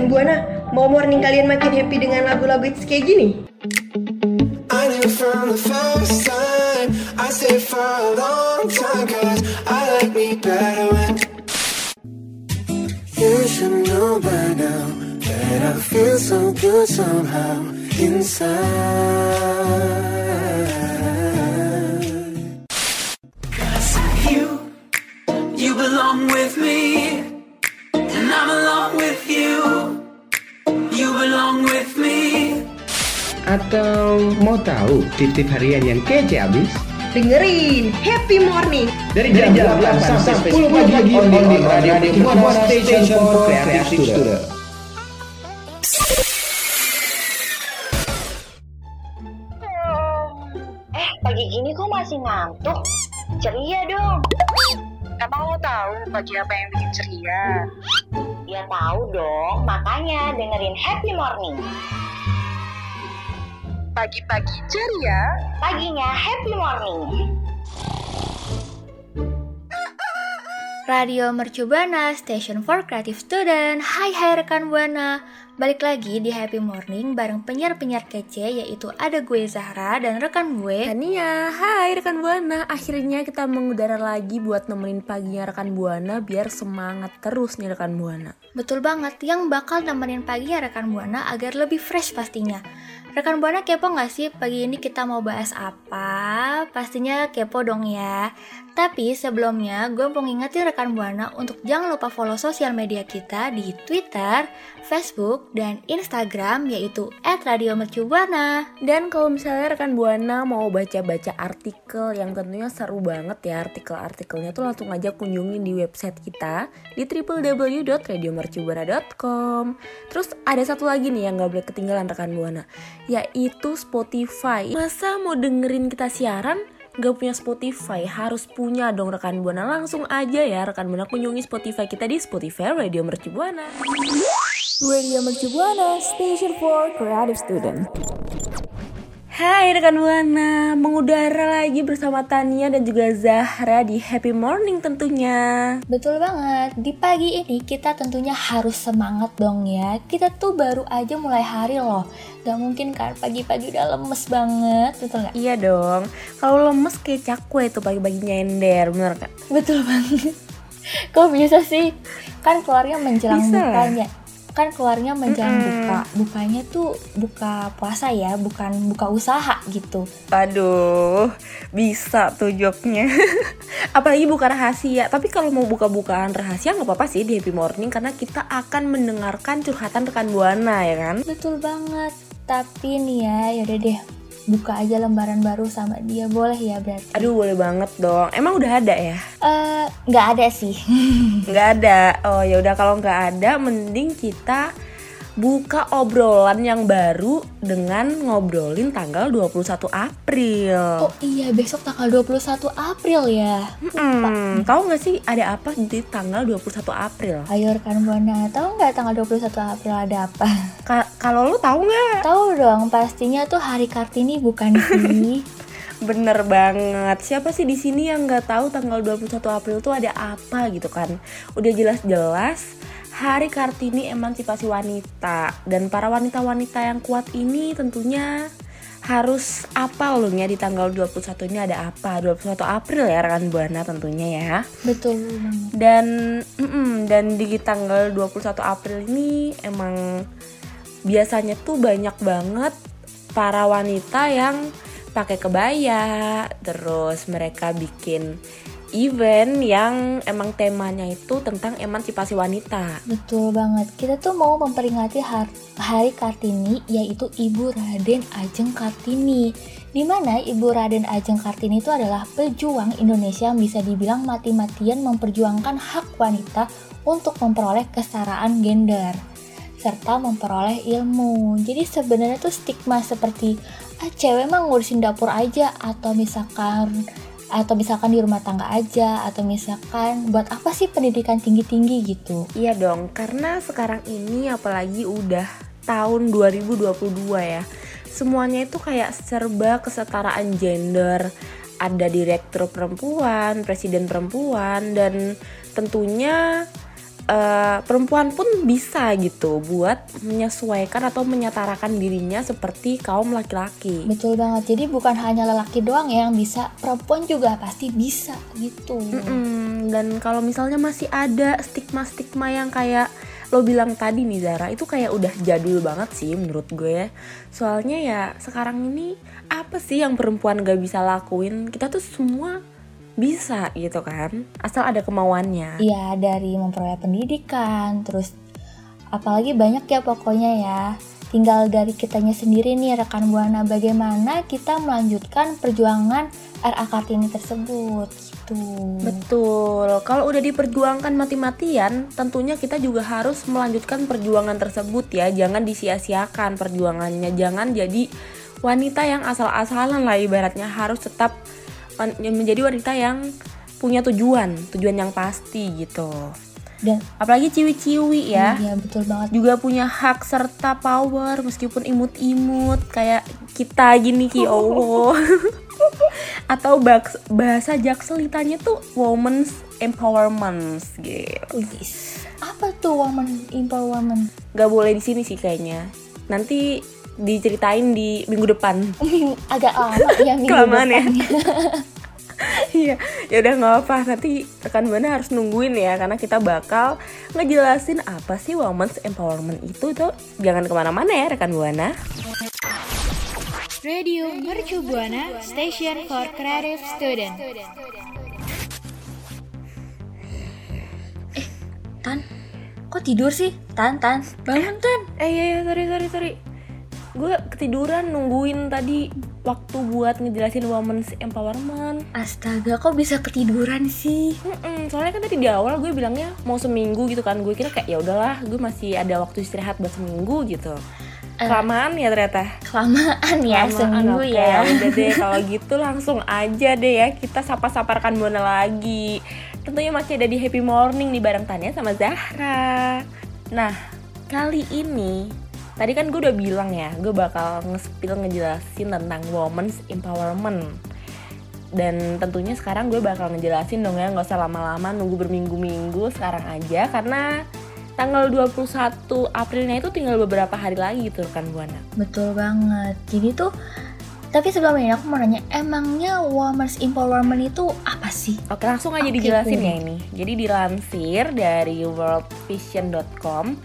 Eh Buana, mau morning kalian makin happy dengan lagu-lagu hits kayak gini? Atau mau tahu titip harian yang kece abis? Dengerin Happy Morning Dari jam, 8 sampai 10 pagi on the radio, radio Buana Station for Creative Student. Eh, pagi gini kok masih ngantuk? Ceria dong. Emang lo tahu pagi apa yang bikin ceria? Ya tahu dong, makanya dengerin Happy Morning. Pagi-pagi ceria, Paginya Happy Morning. Radio Mercu Buana, Station for Creative Student. Hai hai rekan Buana. Balik lagi di Happy Morning bareng penyiar-penyiar kece yaitu ada gue Zahra dan rekan gue Tania, hai rekan Buana Akhirnya kita mengudara lagi buat nemenin paginya rekan Buana Biar semangat terus nih rekan Buana Betul banget, yang bakal nemenin pagi ya rekan Buana agar lebih fresh pastinya. Rekan Buana kepo nggak sih pagi ini kita mau bahas apa? Pastinya kepo dong ya. Tapi sebelumnya gue mau ngingetin rekan Buana untuk jangan lupa follow sosial media kita di Twitter, Facebook, dan Instagram yaitu @radiomercubuana. Dan kalau misalnya rekan Buana mau baca-baca artikel yang tentunya seru banget ya Artikel-artikelnya tuh langsung aja kunjungin di website kita Di www.radiomercubuana.com Terus ada satu lagi nih yang gak boleh ketinggalan rekan Buana Yaitu Spotify Masa mau dengerin kita siaran? Gak punya Spotify, harus punya dong rekan Buana. Langsung aja ya rekan Buana kunjungi Spotify kita di Spotify Radio Mercu Buana. Radio Mercu Buana, Station for Creative Student Hai rekan Buana, mengudara lagi bersama Tania dan juga Zahra di Happy Morning tentunya. Betul banget, di pagi ini kita tentunya harus semangat dong ya. Kita tuh baru aja mulai hari loh. Gak mungkin kan pagi-pagi udah lemes banget, betul gak? Iya dong, kalau lemes kayak cakwe tuh pagi-pagi nyender, bener kan? Betul banget. Kok bisa sih? Kan keluarnya menjelang Bisa. bukanya. Kan keluarnya menjelang Mm-mm. buka. Bukanya tuh buka puasa ya, bukan buka usaha gitu. Aduh, bisa tuh joknya. Apalagi buka rahasia. Tapi kalau mau buka-bukaan rahasia nggak apa-apa sih di Happy Morning karena kita akan mendengarkan curhatan rekan Buana ya kan? Betul banget. Tapi nih ya, yaudah deh. Buka aja lembaran baru sama dia boleh ya berarti. Aduh boleh banget dong. Emang udah ada ya? Eh, nggak ada sih. Nggak ada. Oh ya udah kalau nggak ada, mending kita buka obrolan yang baru dengan ngobrolin tanggal 21 April. Oh iya, besok tanggal 21 April ya. Hmm, tahu nggak sih ada apa di tanggal 21 April? Ayo rekan Buana, tahu nggak tanggal 21 April ada apa? Ka- kalau lu tahu nggak? tahu dong, pastinya tuh Hari Kartini bukan sih? Bener banget. Siapa sih di sini yang nggak tahu tanggal 21 April tuh ada apa gitu kan? Udah jelas-jelas Hari Kartini Emansipasi Wanita dan para wanita-wanita yang kuat ini tentunya harus apa loh ya di tanggal 21 ini ada apa 21 April ya rekan Buana tentunya ya Betul dan mm-mm, dan di tanggal 21 April ini emang biasanya tuh banyak banget para wanita yang pakai kebaya terus mereka bikin event yang emang temanya itu tentang emansipasi wanita Betul banget. Kita tuh mau memperingati har- Hari Kartini yaitu Ibu Raden Ajeng Kartini. Di mana Ibu Raden Ajeng Kartini itu adalah pejuang Indonesia yang bisa dibilang mati-matian memperjuangkan hak wanita untuk memperoleh kesetaraan gender serta memperoleh ilmu. Jadi sebenarnya tuh stigma seperti ah cewek mah ngurusin dapur aja atau misalkan atau misalkan di rumah tangga aja atau misalkan buat apa sih pendidikan tinggi-tinggi gitu. Iya dong, karena sekarang ini apalagi udah tahun 2022 ya. Semuanya itu kayak serba kesetaraan gender. Ada direktur perempuan, presiden perempuan dan tentunya eh, perempuan pun bisa gitu buat menyesuaikan atau menyetarakan dirinya seperti kaum laki-laki. Betul banget. Jadi bukan hanya lelaki doang yang bisa, perempuan juga pasti bisa gitu. Mm-mm. Dan kalau misalnya masih ada stigma-stigma yang kayak lo bilang tadi nih Zara itu kayak udah jadul banget sih menurut gue ya. Soalnya ya sekarang ini apa sih yang perempuan gak bisa lakuin? Kita tuh semua bisa gitu kan, asal ada kemauannya. Iya, dari memperoleh pendidikan, terus apalagi banyak ya pokoknya ya. Tinggal dari kitanya sendiri nih rekan Buana bagaimana kita melanjutkan perjuangan RA Kartini tersebut gitu. Betul, kalau udah diperjuangkan mati-matian, tentunya kita juga harus melanjutkan perjuangan tersebut ya. Jangan disia-siakan perjuangannya, jangan jadi wanita yang asal-asalan lah ibaratnya harus tetap menjadi wanita yang punya tujuan, tujuan yang pasti gitu. Dan Apalagi ciwi-ciwi ya. iya betul banget. Juga punya hak serta power meskipun imut-imut kayak kita gini ki ya Allah. Atau bahasa jakselitanya tuh women's empowerment gitu. Apa tuh woman empowerment? Gak boleh di sini sih kayaknya. Nanti diceritain di minggu depan. Agak lama ya minggu Kelamaan ya. depannya. Iya, ya udah nggak apa. Nanti rekan buana harus nungguin ya, karena kita bakal ngejelasin apa sih women's empowerment itu tuh. Jangan ke mana-mana ya rekan buana. Radio Mercu Buana Station for Creative Student. Tan, kok tidur sih? Tan, Tan, bangun Tan. Eh iya, iya sorry sorry sorry. Gue ketiduran nungguin tadi waktu buat ngejelasin women's empowerment. Astaga, kok bisa ketiduran sih? Mm-mm, soalnya kan tadi di awal gue bilangnya mau seminggu gitu kan. Gue kira kayak ya udahlah, gue masih ada waktu istirahat buat seminggu gitu. Eh. Kelamaan ya ternyata. Kelamaan ya Kelamaan, seminggu oke. ya. Udah deh kalau gitu langsung aja deh ya kita sapa-saparkan Buana lagi. Tentunya masih ada di Happy Morning di bareng Tania sama Zahra. Nah, kali ini tadi kan gue udah bilang ya, gue bakal nge-spill ngejelasin tentang women's empowerment. Dan tentunya sekarang gue bakal ngejelasin dong ya, nggak usah lama-lama nunggu berminggu-minggu sekarang aja karena tanggal 21 Aprilnya itu tinggal beberapa hari lagi gitu kan Buana. Betul banget. Jadi tuh tapi sebelum ini aku mau nanya, emangnya women's empowerment itu apa sih? Oke langsung aja Oke, dijelasin ya ini. Jadi dilansir dari worldvision.com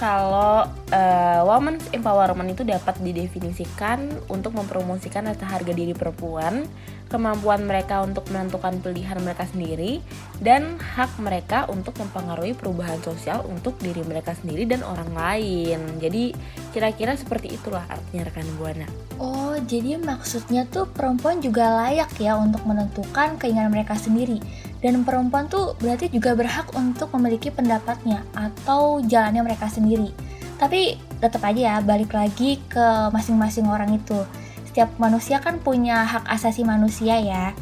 kalau eh, women's empowerment itu dapat didefinisikan untuk mempromosikan rasa harga diri perempuan, kemampuan mereka untuk menentukan pilihan mereka sendiri, dan hak mereka untuk mempengaruhi perubahan sosial untuk diri mereka sendiri dan orang lain. Jadi kira-kira seperti itulah artinya rekan buana. Oh, jadi maksudnya tuh perempuan juga layak ya untuk menentukan keinginan mereka sendiri. Dan perempuan tuh berarti juga berhak untuk memiliki pendapatnya atau jalannya mereka sendiri. Tapi tetap aja ya, balik lagi ke masing-masing orang itu. Setiap manusia kan punya hak asasi manusia ya.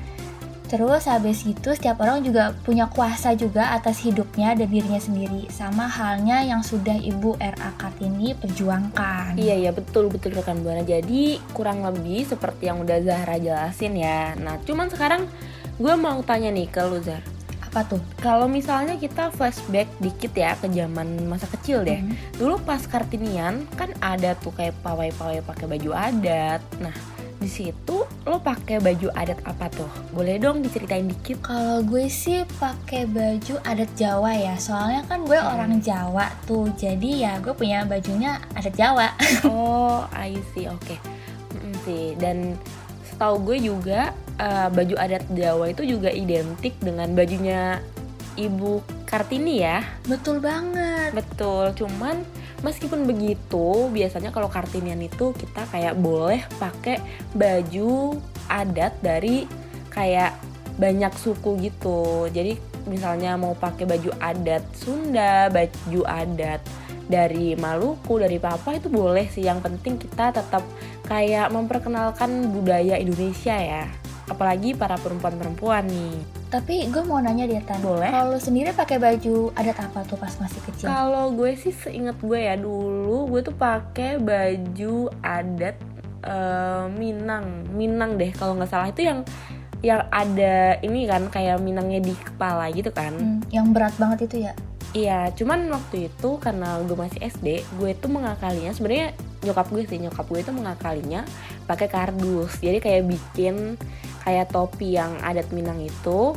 Terus habis itu setiap orang juga punya kuasa juga atas hidupnya dan dirinya sendiri. Sama halnya yang sudah Ibu R.A. Kartini perjuangkan. Iya iya betul betul rekan buana. Jadi kurang lebih seperti yang udah Zahra jelasin ya. Nah cuman sekarang gue mau tanya nih ke lu Zar. Apa tuh? Kalau misalnya kita flashback dikit ya ke zaman masa kecil deh. Hmm. Dulu pas kartinian kan ada tuh kayak pawai-pawai pakai baju adat. Nah di situ lo pakai baju adat apa tuh? Boleh dong diceritain dikit. Kalau gue sih pakai baju adat Jawa ya, soalnya kan gue Hmm. orang Jawa tuh, jadi ya gue punya bajunya adat Jawa. Oh, I see. Oke. Mm, sih. Dan setahu gue juga eh, baju adat Jawa itu juga identik dengan bajunya Ibu Kartini ya. Betul banget. Betul. Cuman meskipun begitu, biasanya kalau Kartinian itu kita kayak boleh pakai baju adat dari kayak banyak suku gitu. Jadi misalnya mau pakai baju adat Sunda, baju adat dari Maluku, dari Papua itu boleh sih. Yang penting kita tetap kayak memperkenalkan budaya Indonesia ya. Apalagi para perempuan-perempuan nih. Tapi gue mau nanya deh Tan, Boleh. kalau sendiri pakai baju adat apa tuh pas masih kecil? Kalau gue sih seingat gue ya dulu gue tuh pakai baju adat eh, Minang, Minang deh kalau nggak salah itu yang yang ada ini kan kayak Minangnya di kepala gitu kan. Hmm, yang berat banget itu ya? Iya, cuman waktu itu karena gue masih SD, gue tuh mengakalinya sebenarnya nyokap gue sih, nyokap gue itu mengakalinya pakai kardus. Jadi kayak bikin kayak topi yang adat Minang itu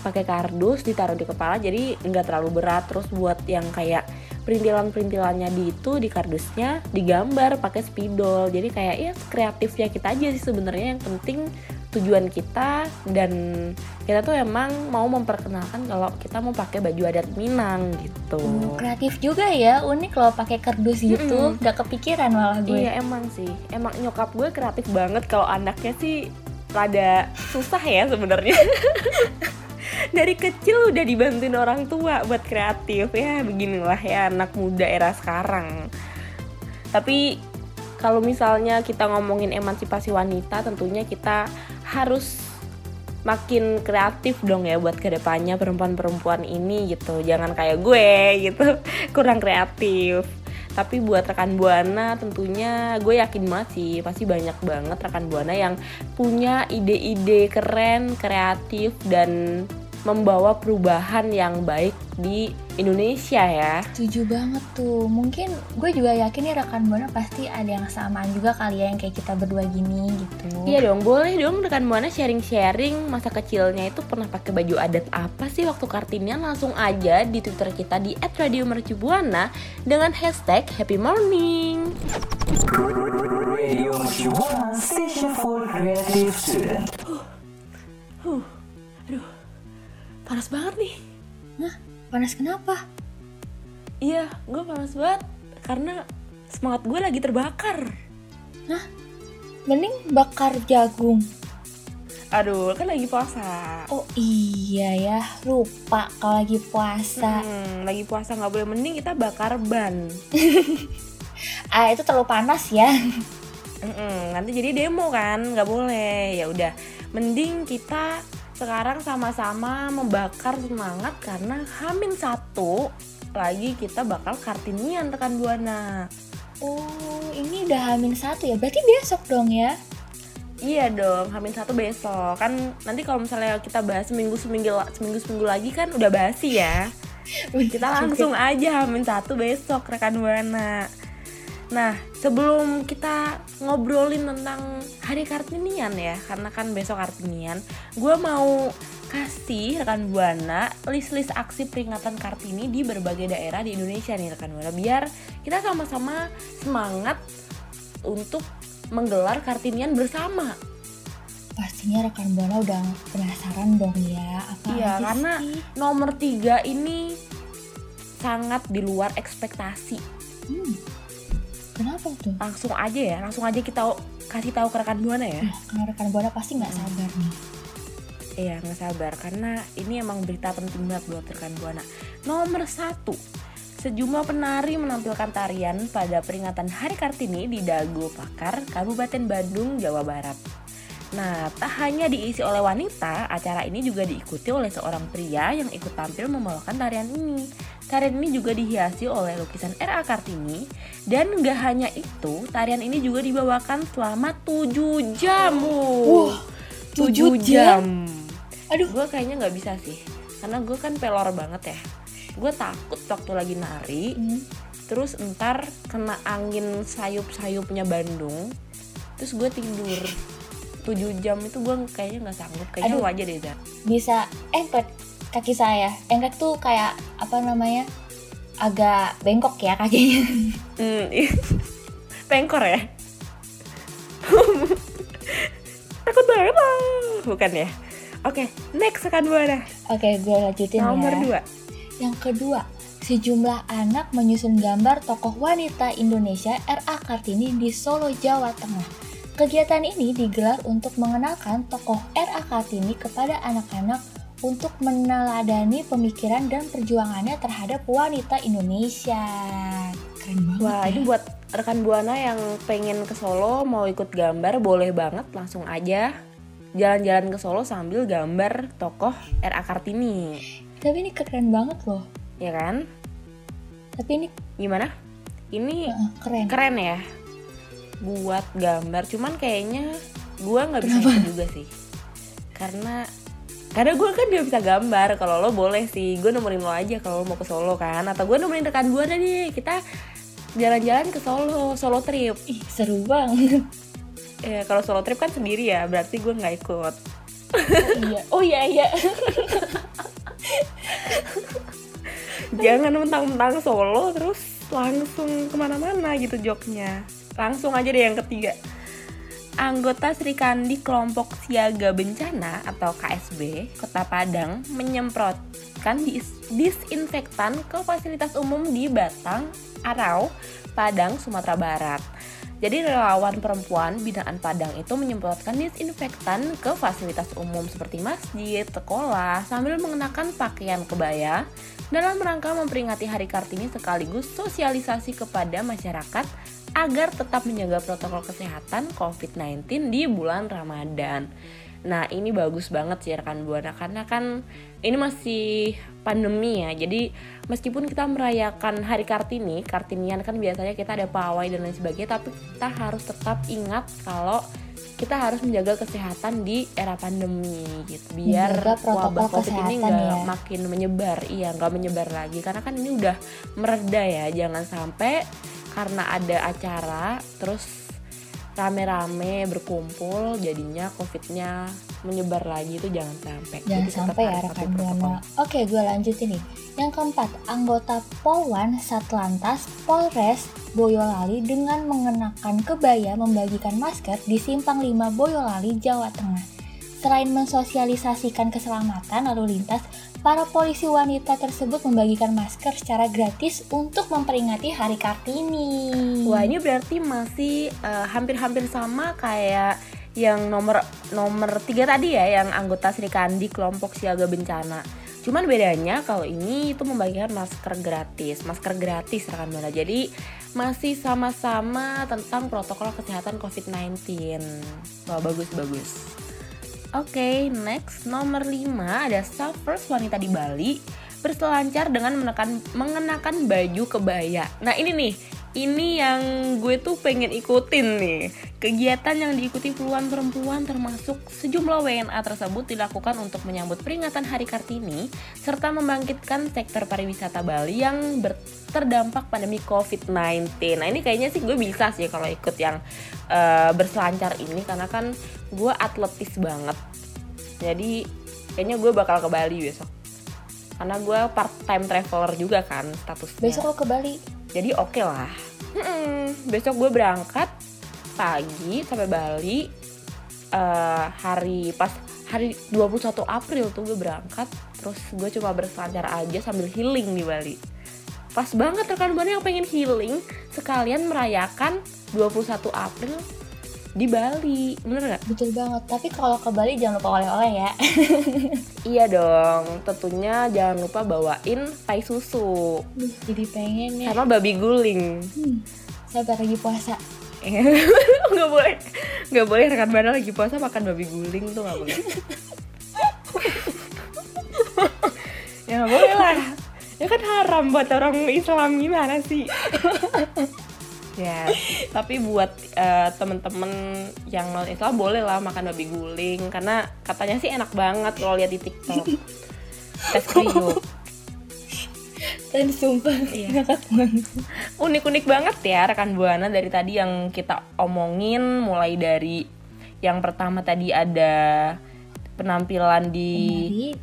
pakai kardus ditaruh di kepala jadi nggak terlalu berat terus buat yang kayak perintilan-perintilannya di itu di kardusnya digambar pakai spidol jadi kayak ya kreatifnya kita aja sih sebenarnya yang penting tujuan kita dan kita tuh emang mau memperkenalkan kalau kita mau pakai baju adat Minang gitu. Hmm, kreatif juga ya, unik loh pakai kardus gitu. Mm-mm. Gak kepikiran malah gue. Iya emang sih, emang nyokap gue kreatif banget kalau anaknya sih rada susah ya sebenarnya. Dari kecil udah dibantuin orang tua buat kreatif ya beginilah ya anak muda era sekarang. Tapi kalau misalnya kita ngomongin emansipasi wanita tentunya kita harus makin kreatif dong ya buat ke depannya perempuan-perempuan ini gitu. Jangan kayak gue gitu kurang kreatif. Tapi buat rekan buana tentunya gue yakin banget sih pasti banyak banget rekan buana yang punya ide-ide keren kreatif dan membawa perubahan yang baik di Indonesia ya Setuju banget tuh. Mungkin gue juga yakin nih rekan buana pasti ada yang samaan juga kali ya yang kayak kita berdua gini gitu. Iya dong, boleh dong rekan Buana sharing-sharing masa kecilnya itu pernah pakai baju adat apa sih waktu Kartinian langsung aja di Twitter kita di @radiomercubuana dengan hashtag Happy Morning. Radio Mercubuana, station for creative student. Panas banget nih. Panas kenapa? Iya, gue panas banget karena semangat gue lagi terbakar. Mending bakar jagung. Aduh, kan lagi puasa. Oh iya ya, lupa kalau lagi puasa. Hmm, lagi puasa nggak boleh mending kita bakar ban. Ah itu terlalu panas ya. Mm-mm, nanti jadi demo kan nggak boleh ya udah mending kita sekarang sama-sama membakar semangat karena Hamin satu lagi kita bakal kartinian rekan buana. Oh ini udah hamin satu ya, berarti besok dong ya? iya dong Hamin satu besok. Kan nanti kalau misalnya kita bahas seminggu seminggu seminggu seminggu lagi kan udah basi ya. Kita langsung aja Hamin satu besok rekan buana Nah, sebelum kita ngobrolin tentang Hari Kartinian ya, karena kan besok Kartinian, gue mau kasih rekan buana list-list aksi peringatan Kartini di berbagai daerah di Indonesia nih rekan buana, biar kita sama-sama semangat untuk menggelar Kartinian bersama. Pastinya rekan buana udah penasaran dong ya, apa Iya, karena sih? nomor tiga ini sangat di luar ekspektasi. Hmm. Kenapa tuh? Langsung aja ya, langsung aja kita kasih tahu ke rekan buana ya. Nah, rekan buana pasti nggak sabar nih. Iya nggak sabar karena ini emang berita penting banget buat rekan buana. Nomor satu, sejumlah penari menampilkan tarian pada peringatan Hari Kartini di Dago Pakar, Kabupaten Bandung, Jawa Barat. Nah, tak hanya diisi oleh wanita, acara ini juga diikuti oleh seorang pria yang ikut tampil membawakan tarian ini. Tarian ini juga dihiasi oleh lukisan R.A. Kartini dan nggak hanya itu, tarian ini juga dibawakan selama 7 jam. Wah, 7 tujuh jam. Aduh. Gue kayaknya nggak bisa sih, karena gue kan pelor banget ya. Gue takut waktu lagi nari, Hmm. terus ntar kena angin sayup-sayupnya Bandung, terus gue tidur 7 jam itu gue kayaknya nggak sanggup. Kayaknya Aduh. lo aja deh Zat. Bisa engklek kaki saya. Engklek tuh kayak apa namanya? Agak bengkok ya kakinya. Hmm, pengkor ya. Takut banget. Bukan ya? Oke, next rekan buana. Oke, gue lanjutin Nomor ya. 2. Yang kedua, sejumlah anak menyusun gambar tokoh wanita Indonesia R.A. Kartini di Solo, Jawa Tengah. Kegiatan ini digelar untuk mengenalkan tokoh R.A. Kartini kepada anak-anak untuk meneladani pemikiran dan perjuangannya terhadap wanita Indonesia. Keren banget. Wah, ya. ini buat rekan Buana yang pengen ke Solo mau ikut gambar boleh banget langsung aja jalan-jalan ke Solo sambil gambar tokoh R.A. Kartini. Tapi ini keren banget loh. Ya kan? Tapi ini Gimana? Ini eh, keren. keren ya buat gambar cuman kayaknya gua nggak bisa itu juga sih. Karena karena gue kan gak bisa gambar kalau lo boleh sih gue nemenin lo aja kalau lo mau ke Solo kan. Atau gue nemenin rekan gue nih kita jalan-jalan ke Solo Solo trip. Ih, seru banget. ya kalau Solo trip kan sendiri ya berarti gue nggak ikut. Oh iya, oh iya iya. jangan mentang-mentang Solo terus langsung ke mana-mana gitu joknya langsung aja deh yang ketiga Anggota Sri Kandi Kelompok Siaga Bencana atau KSB Kota Padang menyemprotkan dis- disinfektan ke fasilitas umum di Batang, Arau, Padang, Sumatera Barat. Jadi relawan perempuan binaan Padang itu menyemprotkan disinfektan ke fasilitas umum seperti masjid, sekolah sambil mengenakan pakaian kebaya dalam rangka memperingati Hari Kartini sekaligus sosialisasi kepada masyarakat agar tetap menjaga protokol kesehatan COVID-19 di bulan Ramadan. Nah ini bagus banget sih rekan buana karena kan ini masih pandemi ya. Jadi meskipun kita merayakan Hari Kartini, Kartinian kan biasanya kita ada pawai dan lain sebagainya, tapi kita harus tetap ingat kalau kita harus menjaga kesehatan di era pandemi gitu biar wabah covid ini nggak ya. makin menyebar iya nggak menyebar lagi karena kan ini udah mereda ya jangan sampai karena ada acara terus rame-rame berkumpul jadinya covidnya menyebar lagi itu jangan sampai Jangan Jadi sampai ya rekan buana. Oke, gue lanjutin nih. Yang keempat, anggota Polwan Satlantas Polres Boyolali dengan mengenakan kebaya membagikan masker di Simpang 5 Boyolali, Jawa Tengah. Selain mensosialisasikan keselamatan lalu lintas, para polisi wanita tersebut membagikan masker secara gratis untuk memperingati Hari Kartini. Wah ini berarti masih eh, hampir-hampir sama kayak yang nomor nomor tiga tadi ya yang anggota Sri Kandi kelompok siaga bencana. Cuman bedanya kalau ini itu membagikan masker gratis, masker gratis rekan buana. Jadi masih sama-sama tentang protokol kesehatan COVID-19. Wah bagus bagus. Oke, next nomor 5 ada staffers wanita di Bali berselancar dengan menekan, mengenakan baju kebaya. Nah ini nih, ini yang gue tuh pengen ikutin nih. Kegiatan yang diikuti puluhan perempuan termasuk sejumlah WNA tersebut dilakukan untuk menyambut peringatan Hari Kartini serta membangkitkan sektor pariwisata Bali yang terdampak pandemi COVID-19. Nah ini kayaknya sih gue bisa sih kalau ikut yang eh, berselancar ini karena kan gue atletis banget. Jadi kayaknya gue bakal ke Bali besok. Karena gue part time traveler juga kan statusnya. Besok lo ke Bali. Jadi oke lah. Mm-mm, besok gue berangkat pagi sampai Bali. eh, hari pas hari 21 April tuh gue berangkat. Terus gue cuma berselancar aja sambil healing di Bali. Pas banget rekan buana yang pengen healing sekalian merayakan 21 April di Bali. Bener gak? Betul banget. Tapi kalau ke Bali jangan lupa oleh-oleh ya. Iya dong. Tentunya jangan lupa bawain pai susu Duh, jadi pengen ya. sama babi guling. Sabar lagi puasa. nggak boleh nggak boleh rekan buana lagi puasa makan babi guling tuh nggak boleh ya nggak boleh lah ya kan haram buat orang Islam gimana sih ya tapi buat eh, temen-temen yang non Islam boleh lah makan babi guling karena katanya sih enak banget kalau lihat di TikTok. Tes kriuk. Dan sumpah Iya. unik-unik banget ya rekan buana dari tadi yang kita omongin mulai dari yang pertama tadi ada penampilan di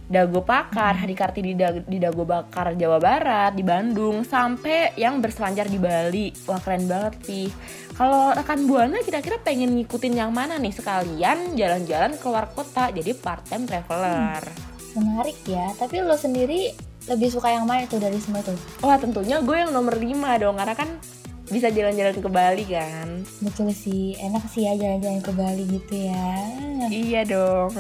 Dago Pakar, Hari Kartini di, Dag- di Dago Bakar Jawa Barat, di Bandung, sampai yang berselancar di Bali. Wah keren banget sih. Kalau rekan Buana kira-kira pengen ngikutin yang mana nih sekalian jalan-jalan keluar kota jadi part time traveler. menarik ya. Tapi lo sendiri lebih suka yang mana tuh dari semua tuh? Wah tentunya gue yang nomor 5 dong karena kan bisa jalan-jalan ke Bali kan. Betul sih, enak sih ya jalan-jalan ke Bali gitu ya. Iya dong.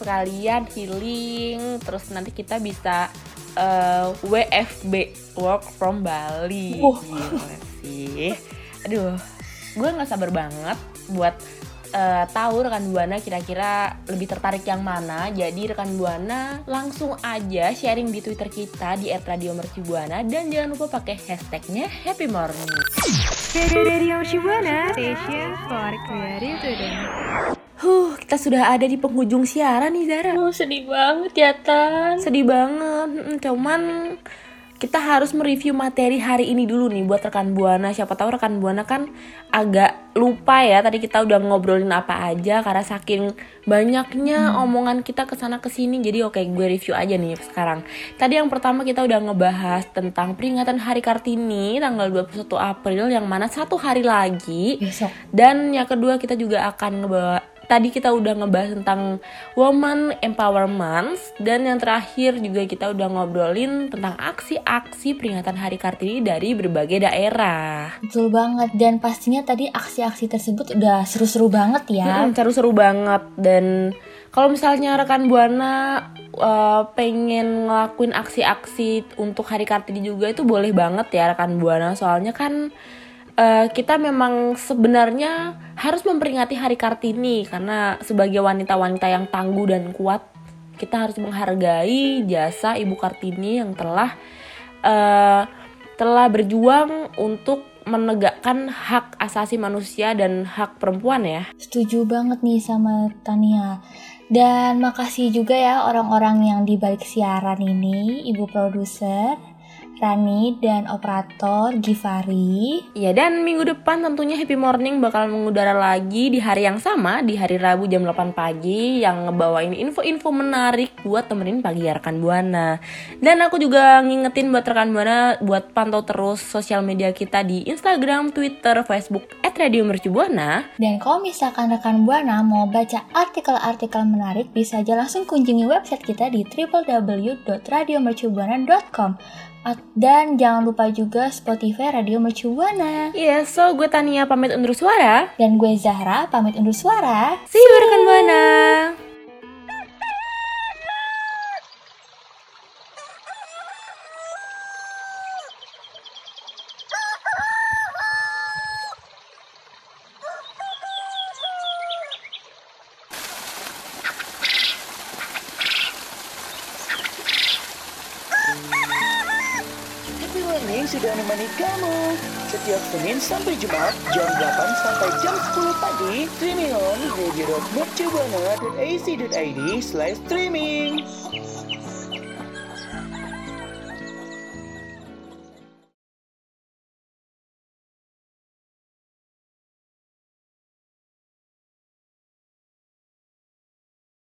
Sekalian healing, terus nanti kita bisa eh, WFB work from Bali. Wah. Gila sih. Aduh, gue nggak sabar banget buat eh, tahu rekan buana kira-kira lebih tertarik yang mana. Jadi rekan buana langsung aja sharing di Twitter kita di @radiomercubuana dan jangan lupa pakai hashtagnya Happy Morning. Huh, kita sudah ada di penghujung siaran nih Zara. Oh, sedih banget ya, Tan. Sedih banget. Cuman kita harus mereview materi hari ini dulu nih buat rekan Buana. Siapa tahu rekan Buana kan agak lupa ya tadi kita udah ngobrolin apa aja karena saking banyaknya omongan kita ke sana ke sini. Jadi oke gue review aja nih sekarang. Tadi yang pertama kita udah ngebahas tentang peringatan Hari Kartini tanggal 21 April yang mana satu hari lagi. Besok. Dan yang kedua kita juga akan ngebawa Tadi kita udah ngebahas tentang Woman Empowerment dan yang terakhir juga kita udah ngobrolin tentang aksi-aksi peringatan Hari Kartini dari berbagai daerah. Betul banget dan pastinya tadi aksi-aksi tersebut udah seru-seru banget ya. Mm, seru-seru banget dan kalau misalnya rekan buana uh, pengen ngelakuin aksi-aksi untuk Hari Kartini juga itu boleh banget ya rekan buana soalnya kan uh, kita memang sebenarnya harus memperingati Hari Kartini karena sebagai wanita-wanita yang tangguh dan kuat kita harus menghargai jasa Ibu Kartini yang telah uh, telah berjuang untuk menegakkan hak asasi manusia dan hak perempuan ya. Setuju banget nih sama Tania. Dan makasih juga ya orang-orang yang di balik siaran ini, Ibu produser, Rani dan operator Givari. Ya dan minggu depan tentunya Happy Morning bakal mengudara lagi di hari yang sama di hari Rabu jam 8 pagi yang ngebawain info-info menarik buat temenin pagi ya rekan Buana. Dan aku juga ngingetin buat rekan Buana buat pantau terus sosial media kita di Instagram, Twitter, Facebook @radiomercubuana. Dan kalau misalkan rekan Buana mau baca artikel-artikel menarik bisa aja langsung kunjungi website kita di www.radiomercubuana.com. Dan jangan lupa juga Spotify Radio Mercu Buana. Iya, so gue Tania pamit undur suara. Dan gue Zahra pamit undur suara. See you rekan Buana. Happy Morning sudah menemani kamu. Setiap Senin sampai Jumat Jam 8 sampai jam 10 pagi Streaming on radio.mercubuana.ac.id slash streaming